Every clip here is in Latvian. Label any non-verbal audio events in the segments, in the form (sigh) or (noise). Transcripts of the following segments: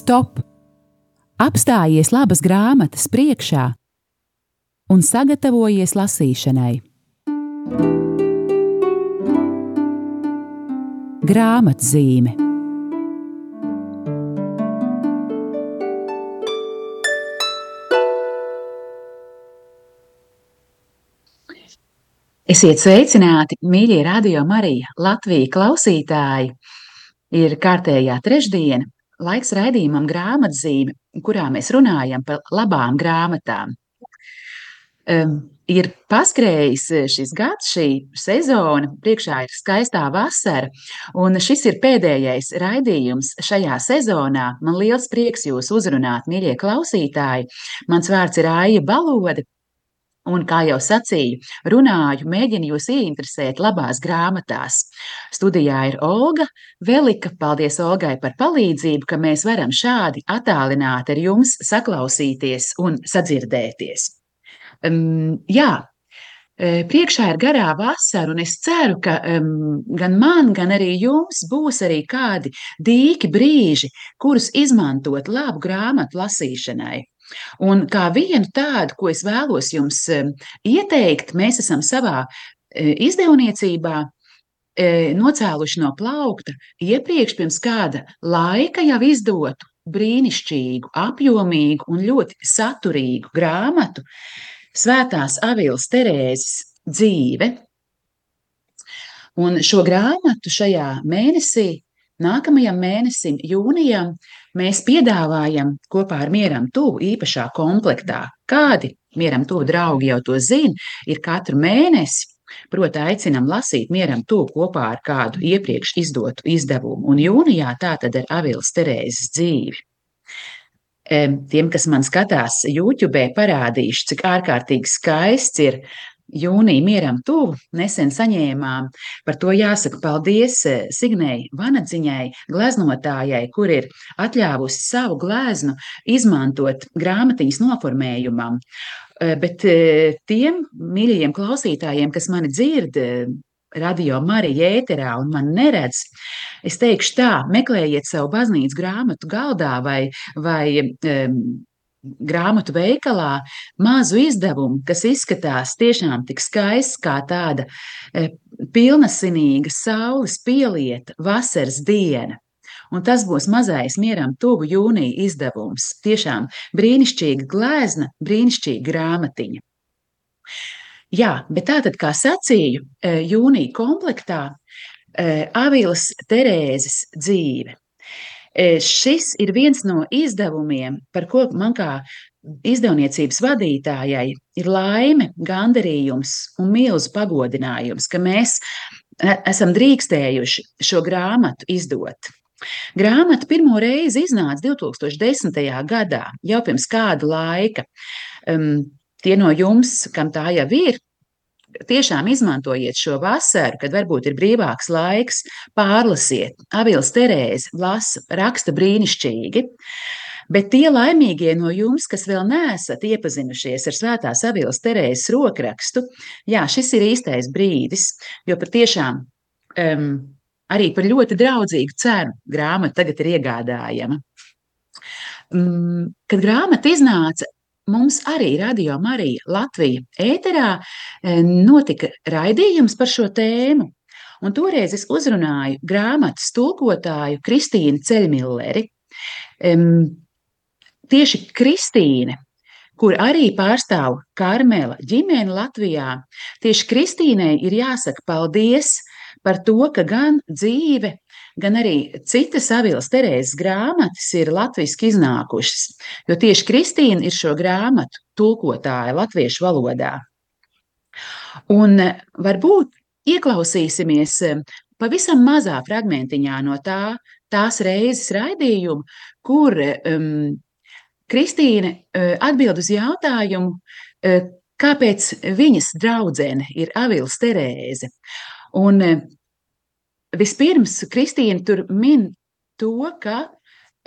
Stop! Apstājies labas grāmatas priekšā un sagatavojies lasīšanai. Grāmatzīme Esiet sveicināti, mīļie radio Marija Latvijas klausītāji! Ir kārtējā trešdiena, laiks raidījumam grāmatzīme, kurā mēs runājam par labām grāmatām. Um, ir paskrējis šis gads, šī sezona, priekšā ir skaistā vasara, un šis ir pēdējais raidījums šajā sezonā. Man liels prieks jūs uzrunāt, mīļie klausītāji. Mans vārds ir Aija Balode, Un, kā jau sacīju, runāju, mēģinu jūs ieinteresēt labās grāmatās. Studijā ir Olga Velika. Paldies Olgai par palīdzību, ka mēs varam šādi attālināti ar jums saklausīties un sadzirdēties. Um, jā, e, Priekšā ir garā vasara, un es ceru, ka um, gan man, gan arī jums būs arī kādi dīki brīži, kurus izmantot labu grāmatu lasīšanai. Un kā vienu tādu, ko es vēlos jums ieteikt, mēs esam savā e, izdevniecībā e, nocēluši no plaukta iepriekš pirms kāda laika jau izdotu brīnišķīgu, apjomīgu un ļoti saturīgu grāmatu Svētās Avīlas Terēzes dzīve. Un šo grāmatu šajā mēnesī, nākamajam mēnesim, jūnijam, mēs piedāvājam kopā ar Mieram Tuvu īpašā komplektā. Kādi Mieram Tuvu draugi jau to zina, ir katru mēnesi. Proti, aicinām lasīt mieram to kopā ar kādu iepriekš izdotu izdevumu, un jūnijā tā tad ir Avils Terēzes dzīve. Tiem, kas man skatās YouTube, parādīšu, cik ārkārtīgi skaists ir jūnija mieram tuvu nesen saņēmām. Par to jāsaka paldies eh, Signei Vanadziņai, gleznotājai, kur ir atļāvusi savu gleznu izmantot grāmatiņas noformējumam. Eh, bet eh, tiem mīļajiem klausītājiem, kas mani dzird, radio Marija ēterā un man neredz, es teikšu tā, meklējiet savu baznīcas grāmatu galdā vai, vai um, grāmatu veikalā mazu izdevumu, kas izskatās tiešām tik skaists kā tāda e, pilnasinīga saules pielieta vasaras diena. Un tas būs mazais mieram tuvu jūnija izdevums. Tiešām brīnišķīga glezna, brīnišķīga grāmatiņa. Jā, bet tātad, kā sacīju, e, jūnija komplektā e, Avīlas Terēzes dzīve. Šis ir viens no izdevumiem, par ko man kā izdevniecības vadītājai ir laime, gandarījums un milzu pagodinājums, ka mēs e, esam drīkstējuši šo grāmatu izdot. Grāmata pirmo reizi iznāca 2010. gadā, jau pirms kāda laika. Um, tie no jums, kam tā jau ir, tiešām izmantojiet šo vasaru, kad varbūt ir brīvāks laiks, pārlasiet. Avils Terēze lasa, raksta brīnišķīgi. Bet tie laimīgie no jums, kas vēl neesat iepazinušies ar Svētās Avils Terēzes rokrakstu, jā, šis ir īstais brīdis, jo patiešām um, arī par ļoti draudzīgu cenu grāmata tagad ir iegādājama. Um, kad grāmata iznāca, mums arī Radio Marija Latvija ēterā eh, notika raidījums par šo tēmu. Un toreiz es uzrunāju grāmatas tulkotāju Kristīnu Ceļmilleri. Um, tieši Kristīne, kur arī pārstāv Karmela ģimeni Latvijā, tieši Kristīnei ir jāsaka paldies par to, ka gan dzīve, gan arī citas Avīlas Terēzes grāmatas ir latviešu iznākušas, jo tieši Kristīna ir šo grāmatu tulkotāja latviešu valodā. Un eh, varbūt ieklausīsimies eh, pavisam mazā fragmentiņā no tā, tās reizes raidījuma, kur um, Kristīne uh, atbild uz jautājumu, uh, kāpēc viņas draudzene ir Avils Terēze. Un uh, Vispirms Kristīna tur min to, ka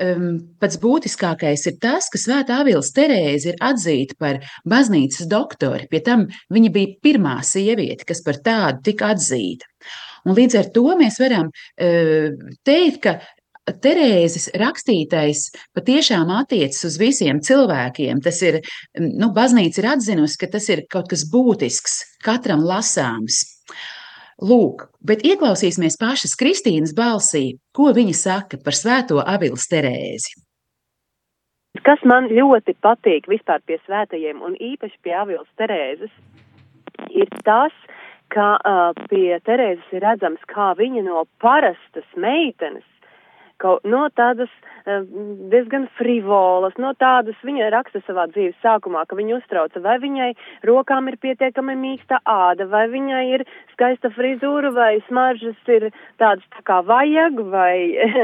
um, pats būtiskākais ir tas, ka Svētā Avils Terēze ir atzīta par baznīcas doktori. Pie tam viņa bija pirmā sieviete, kas par tādu tika atzīta. Un līdz ar to mēs varam uh, teikt, ka Terēzes rakstītais patiešām attiecas uz visiem cilvēkiem. Tas ir, nu, baznīca ir atzinusi, ka tas ir kaut kas būtisks, katram lasāms. Lūk, bet ieklausīsimies pašas Kristīnas balsī, ko viņa saka par svēto Avilas Terēzi. Kas man ļoti patīk vispār pie svētajiem un īpaši pie Avilas Terēzes, ir tas, ka uh, pie Terēzes ir redzams, kā viņa no parastas meitenes kaut no tādas uh, diezgan frivolas, no tādas viņa raksta savā dzīves sākumā, ka viņa uztrauca, vai viņai rokām ir pietiekami mīksta āda, vai viņai ir skaista frizūra, vai smaržas ir tādas tā kā vajag, vai,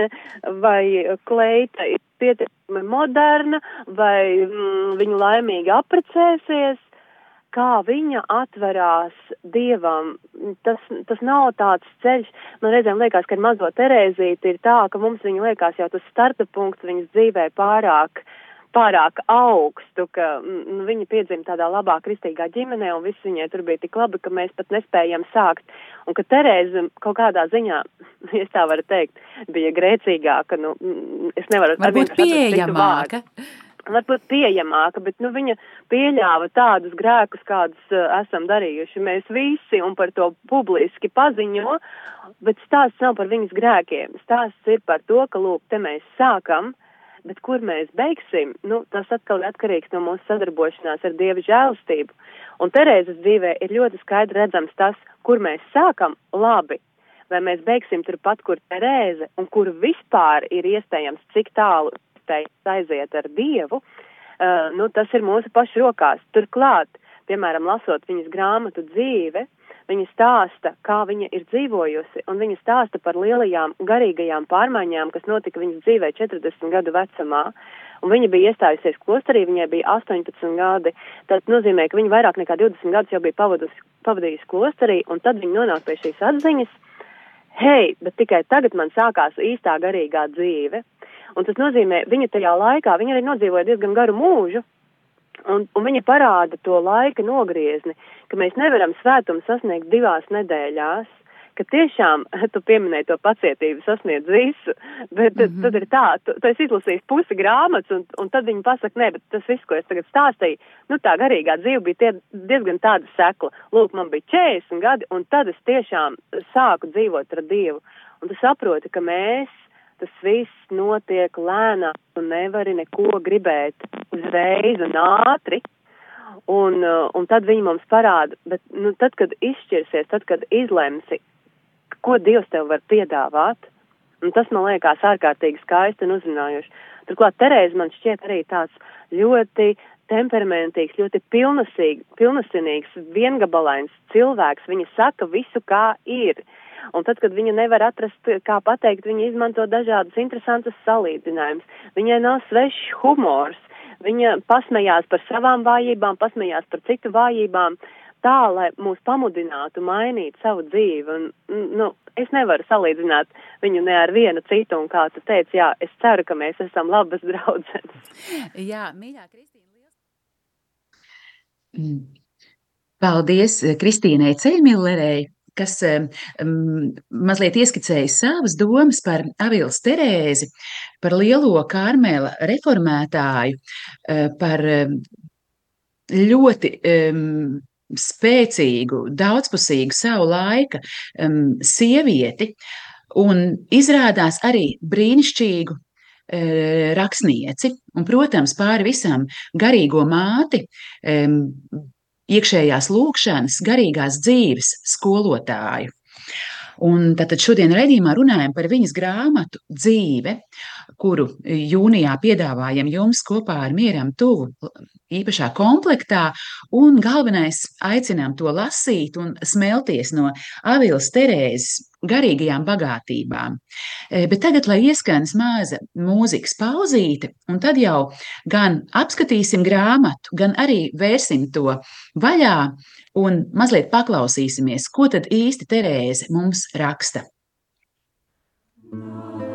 (laughs) vai kleita ir pietiekami moderna, vai mm, viņa laimīgi aprecēsies kā viņa atverās dievam. Tas, tas nav tāds ceļš. Man reizēm liekas, ka ar mazo Terēzīti ir tā, ka mums viņa liekas jau tas starta punkts viņas dzīvē pārāk. Pārāk augstu, ka nu, viņa piedzima tādā labā kristīgā ģimenē, un viss viņai tur bija tik labi, ka mēs pat nespējam sākt. Un ka Terēza kaut kādā ziņā, (laughs) ja tā var teikt, bija grēcīgāka, nu, es nevaru. Varbūt pieejamāka. Vārdu varbūt pieejamāka, bet nu, viņa pieļāva tādus grēkus, kādus uh, esam darījuši mēs visi un par to publiski paziņo, bet stāsts nav par viņas grēkiem. Stāsts ir par to, ka, lūk, te mēs sākam, bet kur mēs beigsim, nu, tas atkal ir atkarīgs no mūsu sadarbošanās ar Dieva žēlastību. Un Terēzes dzīvē ir ļoti skaidri redzams tas, kur mēs sākam labi, vai mēs beigsim turpat, kur Terēze, un kur vispār ir iespējams, cik tālu iespējas aiziet ar Dievu, uh, nu, tas ir mūsu pašu rokās. Turklāt, piemēram, lasot viņas grāmatu dzīve, viņa stāsta, kā viņa ir dzīvojusi, un viņa stāsta par lielajām garīgajām pārmaiņām, kas notika viņas dzīvē 40 gadu vecumā. Un viņa bija iestājusies klosterī, viņai bija 18 gadi. Tas nozīmē, ka viņa vairāk nekā 20 gadus jau bija pavadusi, pavadījusi klosterī, un tad viņa nonāk pie šīs atziņas, hei, bet tikai tagad man sākās īstā garīgā dzīve. Un tas nozīmē, viņa tajā laikā, viņa arī nodzīvoja diezgan garu mūžu, un, un viņa parāda to laika nogriezni, ka mēs nevaram svētumu sasniegt divās nedēļās, ka tiešām (laughs) tu pieminēji to pacietību sasniedz visu, bet mm -hmm. tad ir tā, tu, tu esi izlasījis pusi grāmatas, un, un tad viņi pasaka, nē, bet tas viss, ko es tagad stāstīju, nu tā garīgā dzīve bija tie, diezgan tāda sekla. Lūk, man bija 40 gadi, un tad es tiešām sāku dzīvot ar Dievu. Un tu saproti, ka mēs tas viss notiek lēnām un nevari neko gribēt uzreiz un ātri. Un, uh, un tad viņi mums parāda, bet nu, tad, kad izšķirsies, tad, kad izlemsi, ko Dievs tev var piedāvāt, un tas man liekas ārkārtīgi skaisti un uzrunājuši. Turklāt Terēza man šķiet arī tāds ļoti temperamentīgs, ļoti pilnasinīgs, viengabalains cilvēks. Viņa saka visu, kā ir. Uh, Un tad, kad viņa nevar atrast, kā pateikt, viņa izmanto dažādus interesantus salīdzinājumus. Viņai nav svešs humors. Viņa pasmējās par savām vājībām, pasmējās par citu vājībām, tā, lai mūs pamudinātu mainīt savu dzīvi. Un, nu, es nevaru salīdzināt viņu ne ar vienu citu, un kā tu teici, jā, es ceru, ka mēs esam labas draudzenes. Jā, mīļā Kristīna, liels. Mm. Paldies Kristīnai Ceļmillerei kas um, mazliet ieskicēja savas domas par Avils Terēzi, par lielo Kārmēla reformētāju, uh, par ļoti um, spēcīgu, daudzpusīgu savu laika um, sievieti, un izrādās arī brīnišķīgu uh, rakstnieci, un, protams, pāri visam garīgo māti, iekšējās lūkšanas, garīgās dzīves skolotāju. Un tātad šodien raidījumā runājam par viņas grāmatu dzīve, kuru jūnijā piedāvājam jums kopā ar Mieram Tuvu īpašā komplektā, un galvenais aicinām to lasīt un smelties no Avilas Terēzes garīgajām bagātībām. E, bet tagad, lai ieskanas maza mūzikas pauzīte, un tad jau gan apskatīsim grāmatu, gan arī vērsim to vaļā un mazliet paklausīsimies, ko tad īsti Terēze mums raksta. Thank you.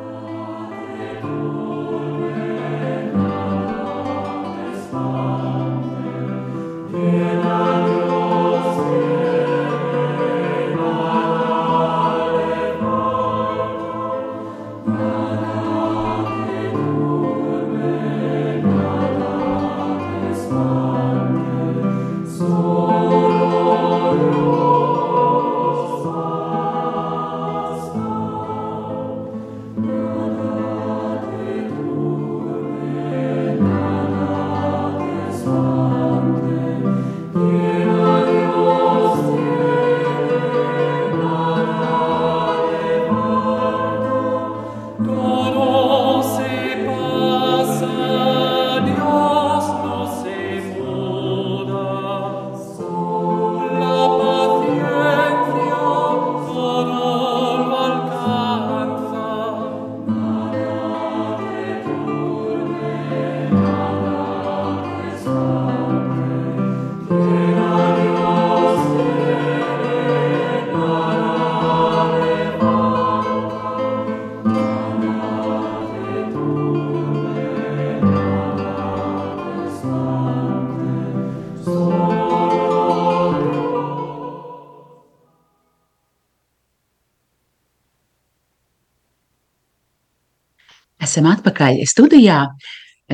Esam atpakaļ studijā.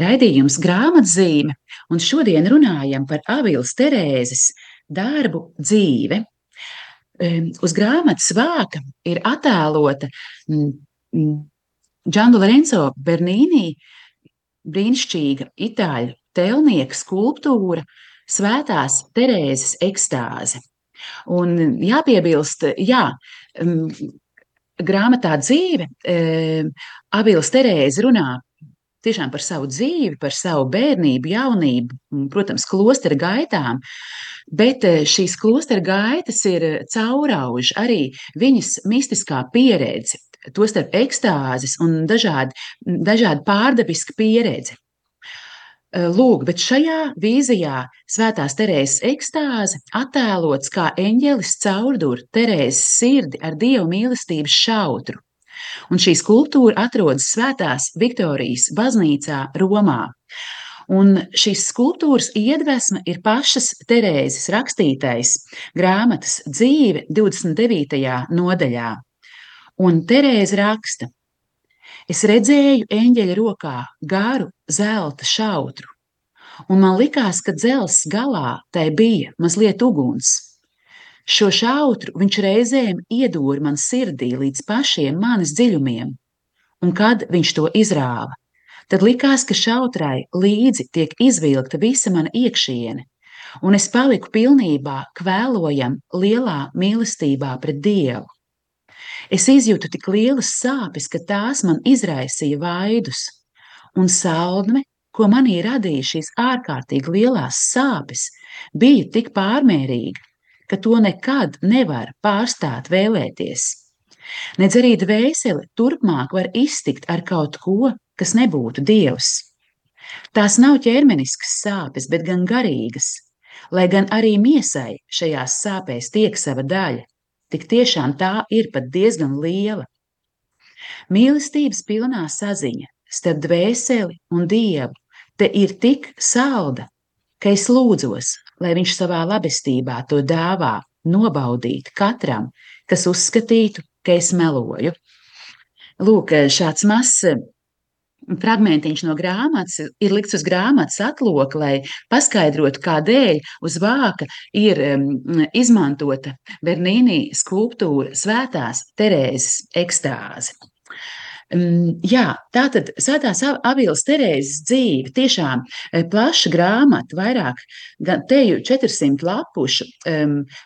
Raidījums grāmatzīme, un šodien runājam par Avīlas Terēzes darbu dzīve. Uz grāmatas vāka ir attēlota Džandu Lorenzo Bernīnī brīnišķīga itāļu tēlnieka skulptūra Svētās Terēzes ekstāze. Un jāpiebilst, jā, grāmatā dzīve Avils Terēze runā tiešām par savu dzīvi, par savu bērnību, jaunību, protams, klostera gaitām. Bet šīs klostera gaitas ir caurauž arī viņas mistiskā pieredze, tostarp ekstāzes un dažādi, dažādi pārdabiska pieredze. Lūk, bet šajā vīzijā Svētās Terēzes ekstāze attēlots kā eņģelis caurdur Terēzes sirdi ar dievu mīlestības šautru. Un šī skulptūra atrodas Svētās Viktorijas baznīcā Romā. Un šīs skulptūras iedvesma ir pašas Terēzes rakstītais grāmatas dzīve 29. nodaļā. Un Terēze raksta, Es redzēju eņģeļa rokā garu zelta šautru, un man likās, ka dzelzs galā tai bija mazliet uguns. Šo šautru viņš reizēm iedūra man sirdī līdz pašiem manis dziļumiem, un kad viņš to izrāva, tad likās, ka šautrai līdzi tiek izvilkta visa mana iekšiene, un es paliku pilnībā kvēlojam lielā mīlestībā pret Dievu. Es izjūtu tik lielas sāpes, ka tās man izraisīja vaidus, un saldme, ko manī radīja šīs ārkārtīgi lielās sāpes, bija tik pārmērīga, ka to nekad nevar pārstāt vēlēties. Nedz arī dvēsele turpmāk var iztikt ar kaut ko, kas nebūtu dievs. Tās nav ķermeniskas sāpes, bet gan garīgas, lai gan arī miesai šajās sāpēs tiek sava daļa. Tik tiešām tā ir pat diezgan liela. Mīlestības pilnā saziņa starp dvēseli un dievu te ir tik salda, ka es lūdzos, lai viņš savā labestībā to dāvā nobaudīt katram, kas uzskatītu, ka es meloju. Lūk, šāds mazs fragmentiņš no grāmatas ir likts uz grāmatas atloka, lai paskaidrotu, kādēļ uz vāka ir um, izmantota Bernīnī skulptūra Svētās Terēzes ekstāze. Jā, tā tad Svētās Avīlas Terēzes dzīve tiešām e, plaša grāmata, vairāk, teju 400 lapušu,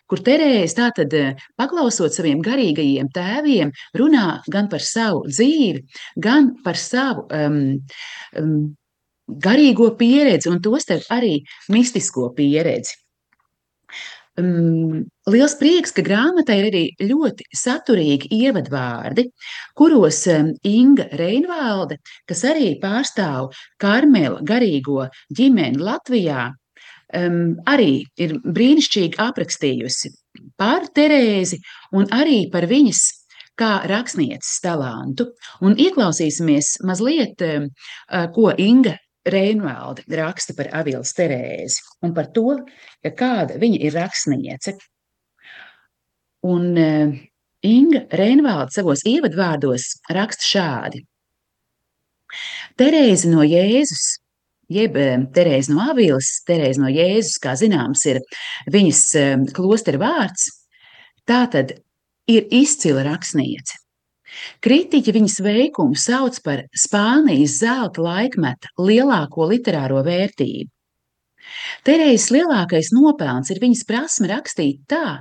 kur Terēze tātad e, paklausot saviem garīgajiem tēviem, runā gan par savu dzīvi, gan par savu um, um, garīgo pieredzi un tostarp arī mistisko pieredzi. Um, liels prieks, ka grāmatā ir arī ļoti saturīgi ievadvārdi, kuros um, Inga Reinvalde, kas arī pārstāv Karmela garīgo ģimeni Latvijā, um, arī ir brīnišķīgi aprakstījusi par Terēzi un arī par viņas kā rakstnieces talantu. Un ieklausīsimies mazliet, ko Inga Reinvalde raksta par Avīlas Terēzi un par to, kāda viņa ir rakstniece. Un uh, Inga Reinvalde savos ievadvārdos raksta šādi. Terēze no Jēzus, jeb Terēze no Avīlas, Terēze no Jēzus, kā zināms, ir viņas klostera vārds, tā tad ir izcila rakstniece. Kritiķi viņas veikumu sauc par Spānijas zelta laikmeta lielāko literāro vērtību. Terēzes lielākais nopelns ir viņas prasme rakstīt tā,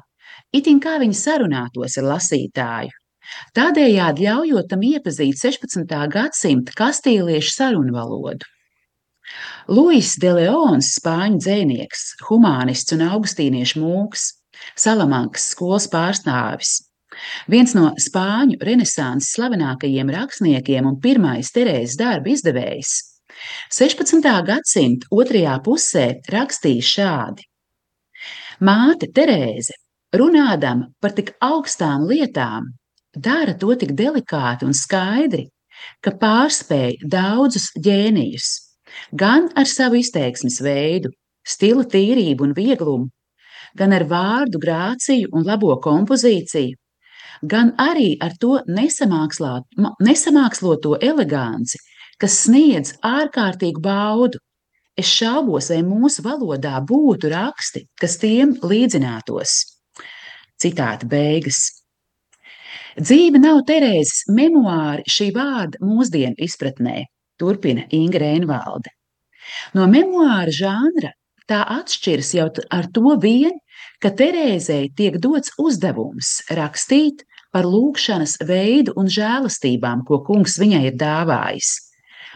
itin kā viņa sarunātos ar lasītāju. Tādējādi ļaujot tam iepazīt 16. gadsimta kastīliešu sarunu valodu. Luis de Leons, spāņu dzēnieks, humanists un augustīniešu mūks, Salamankas skolas pārstāvis, Viens no spāņu renesanses slavenākajiem rakstniekiem un pirmais Terēzes darba izdevējs. 16. gadsimta otrajā pusē rakstīja šādi: Māte Terēze, runādama par tik augstām lietām, dara to tik delikāti un skaidri, ka pārspēj daudzus ģēnijus, gan ar savu izteiksmes veidu, stila tīrību un vieglumu, gan ar vārdu grāciju un labo kompozīciju, gan arī ar to nesamāksloto eleganci, kas sniedz ārkārtīgu baudu. Es šaubos, vai mūsu valodā būtu raksti, kas tiem līdzinātos. Citāta beigas. Dzīve nav Terēzes memoāri šī vārda mūsdienu izpratnē, turpina Inga Reinvalde. No memoāra žanra tā atšķiras jau ar to vien, ka Terēzei tiek dots uzdevums rakstīt par lūkšanas veidu un žēlastībām, ko kungs viņai ir dāvājis.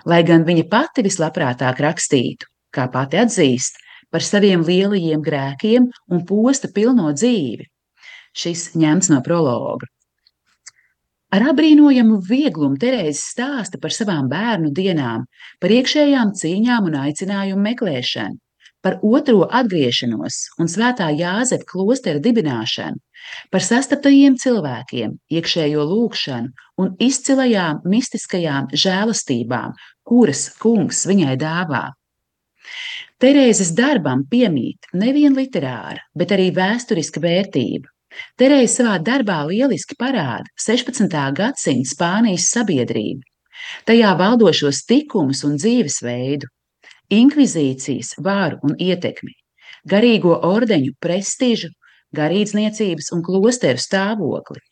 Lai gan viņa pati vislabprātāk rakstītu, kā pati atzīst, par saviem lielajiem grēkiem un posta pilno dzīvi. Šis ņemts no prologa. Ar apbrīnojamu vieglumu Terēze stāsta par savām bērnu dienām, par iekšējām cīņām un aicinājumu meklēšanu, par otro atgriešanos un svētā Jāzepa klostera dibināšanu, par sastaptajiem cilvēkiem, iekšējo lūgšanu un izcilajām mistiskajām žēlastībām, kuras kungs viņai dāvā. Terēzes darbam piemīt nevien literāra, bet arī vēsturiska vērtība. Terēze savā darbā lieliski parāda 16. gadsimta Spānijas sabiedrību, tajā valdošos likumus un dzīvesveidu, inkvizīcijas varu un ietekmi, garīgo ordeņu prestižu, garīdzniecības un klosteru stāvokli.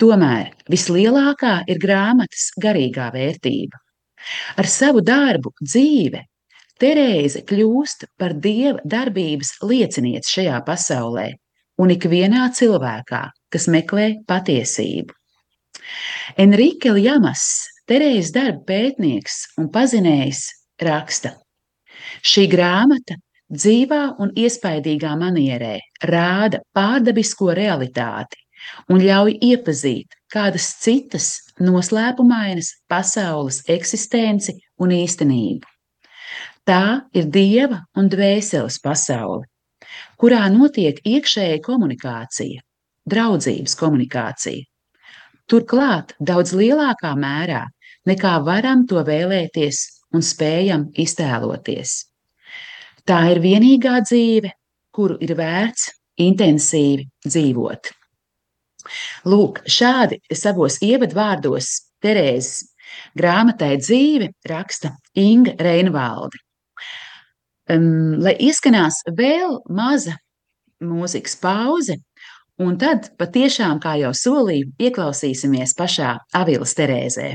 Tomēr vislielākā ir grāmatas garīgā vērtība. Ar savu darbu dzīve Terēze kļūst par dieva darbības liecinieci šajā pasaulē un ikvienā cilvēkā, kas meklē patiesību. Enrique Ljamas, Terēzes darba pētnieks un pazinējs, raksta: Šī grāmata dzīvā un iespaidīgā manierē rāda pārdabisko realitāti un ļauj iepazīt kādas citas noslēpumainas pasaules eksistenci un īstenību. Tā ir dieva un dvēseles pasaule, kurā notiek iekšēja komunikācija, draudzības komunikācija. Turklāt daudz lielākā mērā nekā varam to vēlēties un spējam iztēloties. Tā ir vienīgā dzīve, kuru ir vērts intensīvi dzīvot. Lūk, šādi savos ievadvārdos Terēzes grāmatai dzīve raksta Inga Reinvalde. Um, lai ieskanās vēl maza mūzikas pauze, un tad patiešām, kā jau solīju, ieklausīsimies pašā Avilas Terēzē.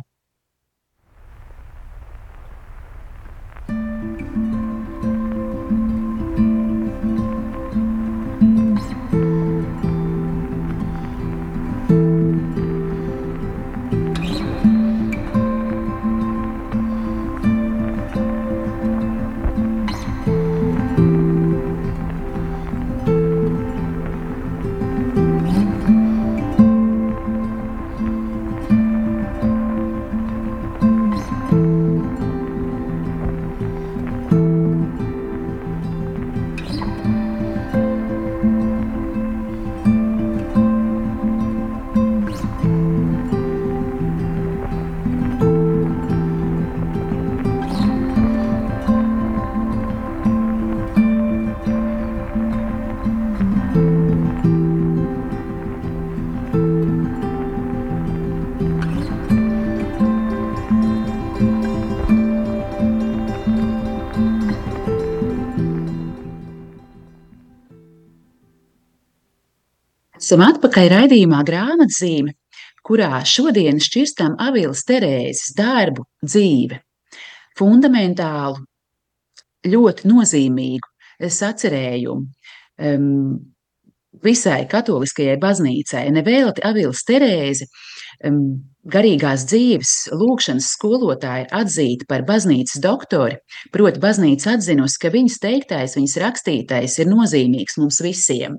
Esam atpakaļ raidījumā grāmatzīme, kurā šodien šķirstam Avīlas Terēzes darbu dzīve. Fundamentālu, ļoti nozīmīgu sacerējumu um, visai katoliskajai baznīcai. Nevēlati Avīlas Terēze um, garīgās dzīves lūkšanas skolotāja ir atzīta par baznīcas doktori, proti baznīca atzinusi, ka viņas teiktais, viņas rakstītais ir nozīmīgs mums visiem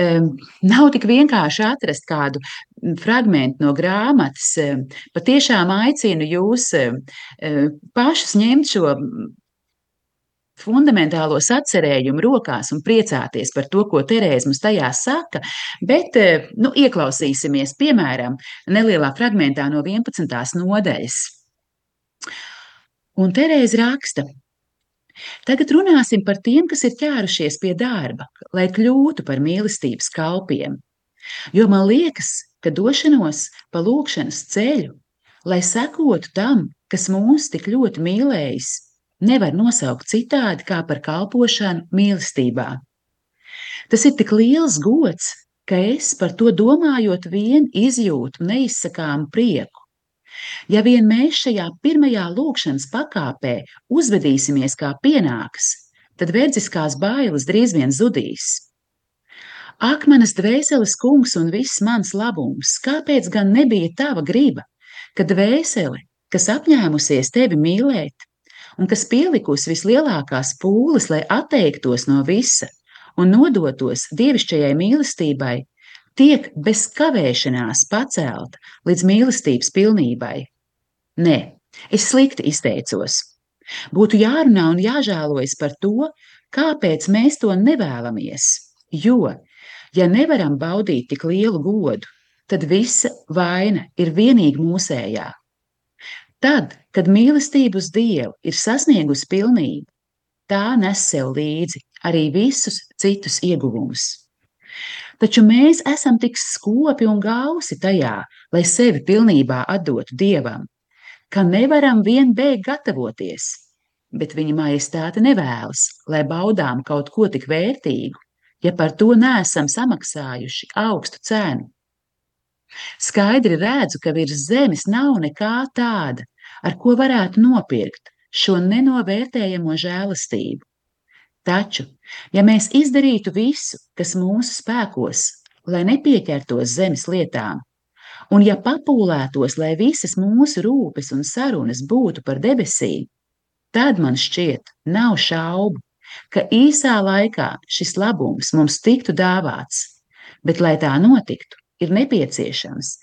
nav tik vienkārši atrast kādu fragment no grāmatas. Patiešām aicinu jūs pašus ņemt šo fundamentālo sacerējumu rokās un priecāties par to, ko Terēza mums tajā saka, bet nu, ieklausīsimies, piemēram, nelielā fragmentā no 11. nodaļas. Un Terēza raksta, Tagad runāsim par tiem, kas ir ķērušies pie darba, lai kļūtu par mīlestības kalpiem. Jo man liekas, ka došanos pa lūkšanas ceļu, lai sekotu tam, kas mūs tik ļoti mīlējis, nevar nosaukt citādi kā par kalpošanu mīlestībā. Tas ir tik liels gods, ka es par to domājot, vien izjūtu neizsakāmu prieku. Ja vien mēs šajā pirmajā lūkšanas pakāpē uzvedīsimies kā pienāks, tad verdziskās bailes drīz vien zudīs. Ak, manas dvēseles kungs un viss mans labums, kāpēc gan nebija tava griba, ka dvēsele, kas apņēmusies tevi mīlēt, un kas pielikusi vislielākās pūles, lai atteiktos no visa un nodotos dievišķajai mīlestībai, tiek bez kavēšanās pacelta līdz mīlestības pilnībai. Nē, es slikti izteicos. Būtu jārunā un jāžēlojas par to, kāpēc mēs to nevēlamies. Jo, ja nevaram baudīt tik lielu godu, tad visa vaina ir vienīgi mūsējā. Tad, kad mīlestība uz Dievu ir sasniegusi pilnību, tā nes sev līdzi arī visus citus ieguvumus. Taču mēs esam tik skopi un gausi tajā, lai sevi pilnībā atdotu Dievam, ka nevaram vien beigt gatavoties, bet viņa majestāte nevēlas, lai baudām kaut ko tik vērtīgu, ja par to neesam samaksājuši augstu cenu. Skaidri redzu, ka virs zemes nav nekā tāda, ar ko varētu nopirkt šo nenovērtējamo žēlastību. Taču, ja mēs izdarītu visu, kas mūsu spēkos, lai nepieķertos zemes lietām, un ja papūlētos, lai visas mūsu rūpes un sarunas būtu par debesīm, tad man šķiet, nav šaubu, ka īsā laikā šis labums mums tiktu dāvāts, bet, lai tā notiktu, ir nepieciešams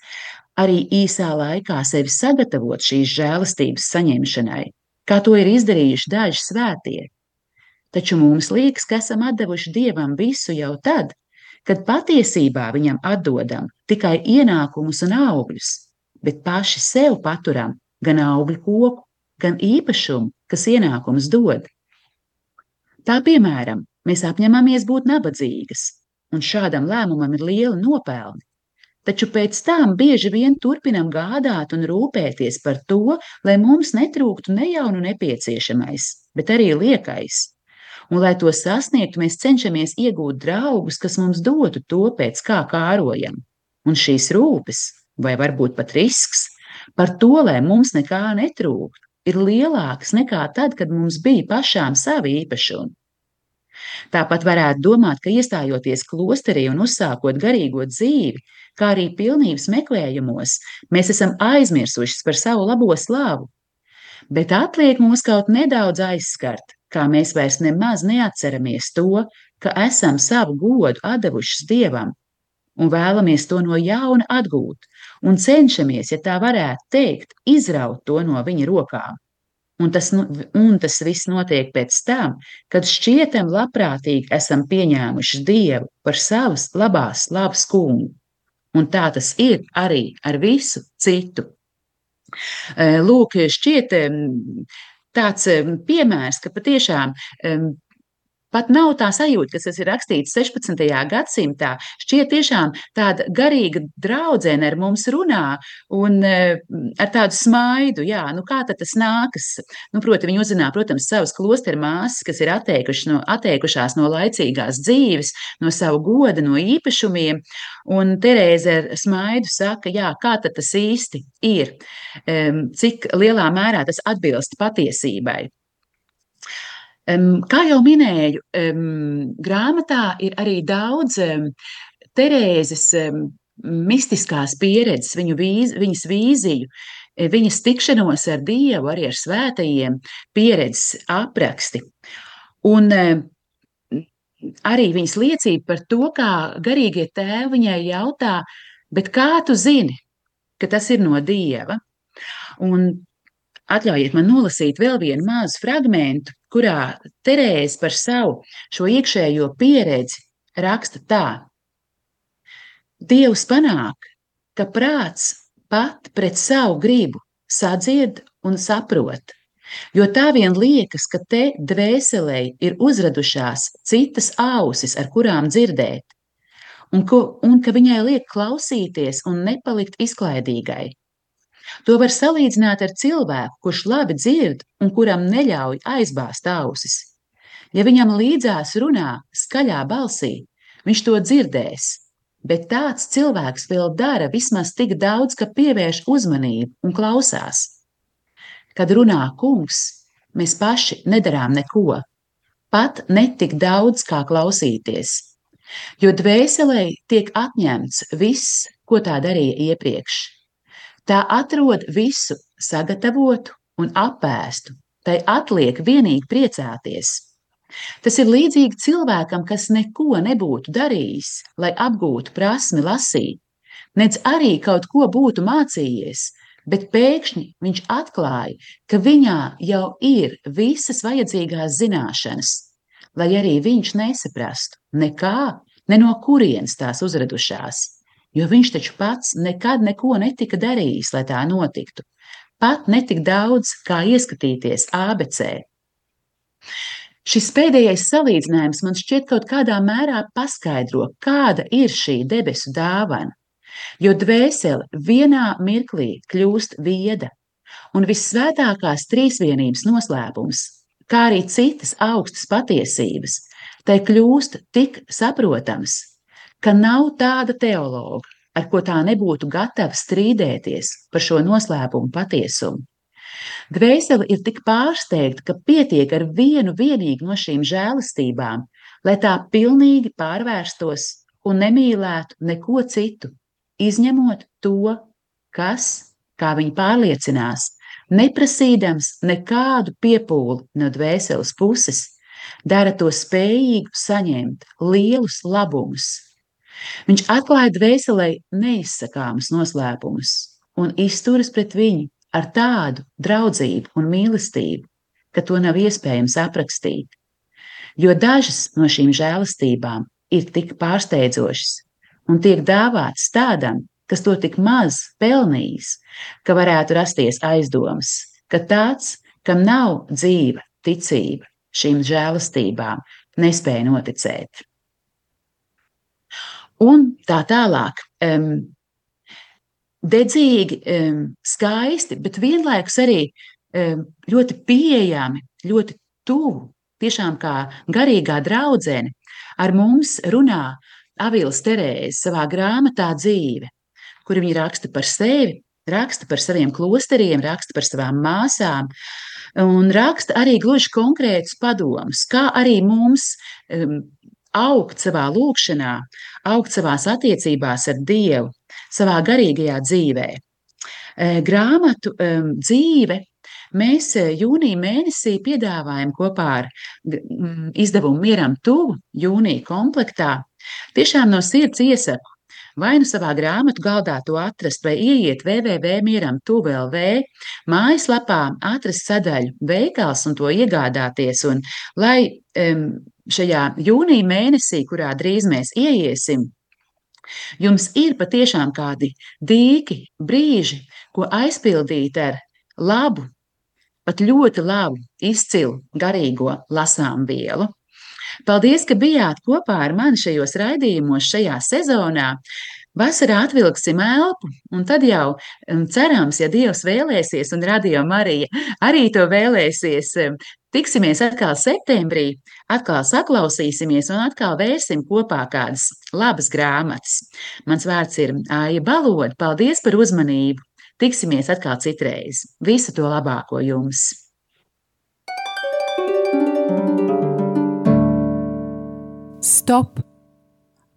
arī īsā laikā sevi sagatavot šīs žēlastības saņemšanai, kā to ir izdarījuši daži svētie. Taču mums liekas, ka esam devuši Dievam visu jau tad, kad patiesībā viņam atdodam tikai ienākumus un augļus, bet paši sev paturam gan augļu koku, gan īpašumu, kas ienākumus dod. Tā piemēram, mēs apņemamies būt nabadzīgas, un šādam lēmumam ir liela nopelni taču pēc tam bieži vien turpinam gādāt un rūpēties par to, lai mums netrūktu ne jau nepieciešamais, bet arī liekais. Un, lai to sasniegtu, mēs cenšamies iegūt draugus, kas mums dotu to, pēc kā kārojam. Un šīs rūpes, vai varbūt pat risks, par to, lai mums nekā netrūktu, ir lielāks nekā tad, kad mums bija pašām savi īpašumi. Tāpat varētu domāt, ka iestājoties klosterī un uzsākot garīgo dzīvi, kā arī pilnības meklējumos, mēs esam aizmirsuši par savu labo slavu. Bet atliek mums kaut nedaudz aizskart, kā mēs vairs nemaz neatceramies to, ka esam savu godu devuši Dievam un vēlamies to no jauna atgūt, un cenšamies, ja tā varētu teikt, izraut to no viņa rokām. Un tas, un tas viss notiek pēc tam, kad šķietam labprātīgi esam pieņēmuši Dievu par savas labās, labas kungu. Un tā tas ir arī ar visu citu. Lūk, šķiet tāds piemērs, ka patiešām Pat nav tā sajūta, ka tas ir rakstīts 16. gadsimtā. Šķiet, tiešām tāda garīga draudzene ar mums runā un ar tādu smaidu, jā, nu kā tas nākas. Nu, proti, viņi uzzinā, protams, savas klosteru māsas, kas ir no, atteikušās no laicīgās dzīves, no savu goda, no īpašumiem. Un Terēze ar smaidu saka, jā, kā tas īsti ir, cik lielā mērā tas atbilst patiesībai. Kā jau minēju, grāmatā ir arī daudz Terēzes mistiskās pieredzes, viņu vīz, viņas vīziju, e, viņas tikšanos ar Dievu, arī ar svētajiem pieredzes apraksti. Un arī viņas liecība par to, kā garīgie tēvi viņai jautā, bet kā tu zini, ka tas ir no Dieva? Un Atļaujiet man nolasīt vēl vienu mazu fragment, kurā Terēze par savu šo iekšējo pieredzi raksta tā: Dievs panāk, ka prāts pat pret savu gribu sadzied un saprot, jo tā vien liekas, ka te dvēselē ir uzradušās citas ausis, ar kurām dzirdēt, un, ko, un ka viņai liek klausīties un nepalikt izklaidīgai. To var salīdzināt ar cilvēku, kurš labi dzird un kuram neļauj aizbāzt ausis. Ja viņam līdzās runā skaļā balsī, viņš to dzirdēs, bet tāds cilvēks vēl dara vismaz tik daudz, ka pievērš uzmanību un klausās. Kad runā kungs, mēs paši nedarām neko, pat netik daudz kā klausīties, jo dvēselē tiek atņemts viss, ko tā darīja iepriekš. Tā atrod visu sagatavotu un apēstu, tai atliek vienīgi priecāties. Tas ir līdzīgi cilvēkam, kas neko nebūtu darījis, lai apgūtu prasmi lasīt, nedz arī kaut ko būtu mācījies, bet pēkšņi viņš atklāja, ka viņā jau ir visas vajadzīgās zināšanas, lai arī viņš nesaprastu nekā, ne no kurienes tās uzradušās, jo viņš taču pats nekad neko netika darījis, lai tā notiktu, pat netik daudz kā ieskatīties ABC. Šis pēdējais salīdzinājums man šķiet kaut kādā mērā paskaidro, kāda ir šī debesu dāvana. Jo dvēsele vienā mirklī kļūst vieda, un vissvētākās trīsvienības noslēpums, kā arī citas augstas patiesības, tai kļūst tik saprotams, ka nav tāda teologa, ar ko tā nebūtu gatava strīdēties par šo noslēpumu patiesumu. Dvēsele ir tik pārsteigta, ka pietiek ar vienu vienīgu no šīm žēlastībām, lai tā pilnīgi pārvērstos un nemīlētu neko citu, izņemot to, kas, kā viņi pārliecinās, neprasīdams nekādu piepūli no dvēseles puses, dara to spējīgu saņemt lielus labumus. Viņš atklāja dvēselē neizsakāmus noslēpumus un izturas pret viņu ar tādu draudzību un mīlestību, ka to nav iespējams aprakstīt. Jo dažas no šīm žēlastībām ir tik pārsteidzošas un tiek dāvātas tādam, kas to tik maz pelnījis, ka varētu rasties aizdomas, ka tāds, kam nav dzīva ticība šīm žēlastībām, nespēja noticēt. Un tā tālāk. Um, dedzīgi, skaisti, bet vienlaikus arī ļoti pieejami, ļoti tuvu, tiešām kā garīgā draudzene. Ar mums runā Avils Terēze savā grāmatā dzīve, kur viņa raksta par sevi, raksta par saviem klosteriem, raksta par savām māsām, un raksta arī gluži konkrētus padomus, kā arī mums um, augt savā lūkšanā, augt savās attiecībās ar Dievu, savā garīgajā dzīvē. Grāmatu dzīve mēs jūnija mēnesī piedāvājam kopā ar um, izdevumu Mieram Tuvu jūnija komplektā. Tiešām no sirds iesaku vai nu savā grāmatu galdā to atrast, vai ieiet www.mieram.lv mājaslapā, atrast sadaļu veikals un to iegādāties. Un, lai um, šajā jūnija mēnesī, kurā drīz mēs ieiesim, Jums ir patiešām kādi dīki, brīži, ko aizpildīt ar labu, pat ļoti labu, izcilu garīgo lasām vielu. Paldies, ka bijāt kopā ar mani šajos raidījumos šajā sezonā. Vasarā atvilksim elpu, un tad jau um, cerams, ja Dievs vēlēsies, un Radio Marija arī to vēlēsies, um, tiksimies atkal septembrī, atkal saklausīsimies un atkal vērsim kopā kādas labas grāmatas. Mans vārds ir Aija Baloda. Paldies par uzmanību! Tiksimies atkal citreiz. Visu to labāko jums! Stop!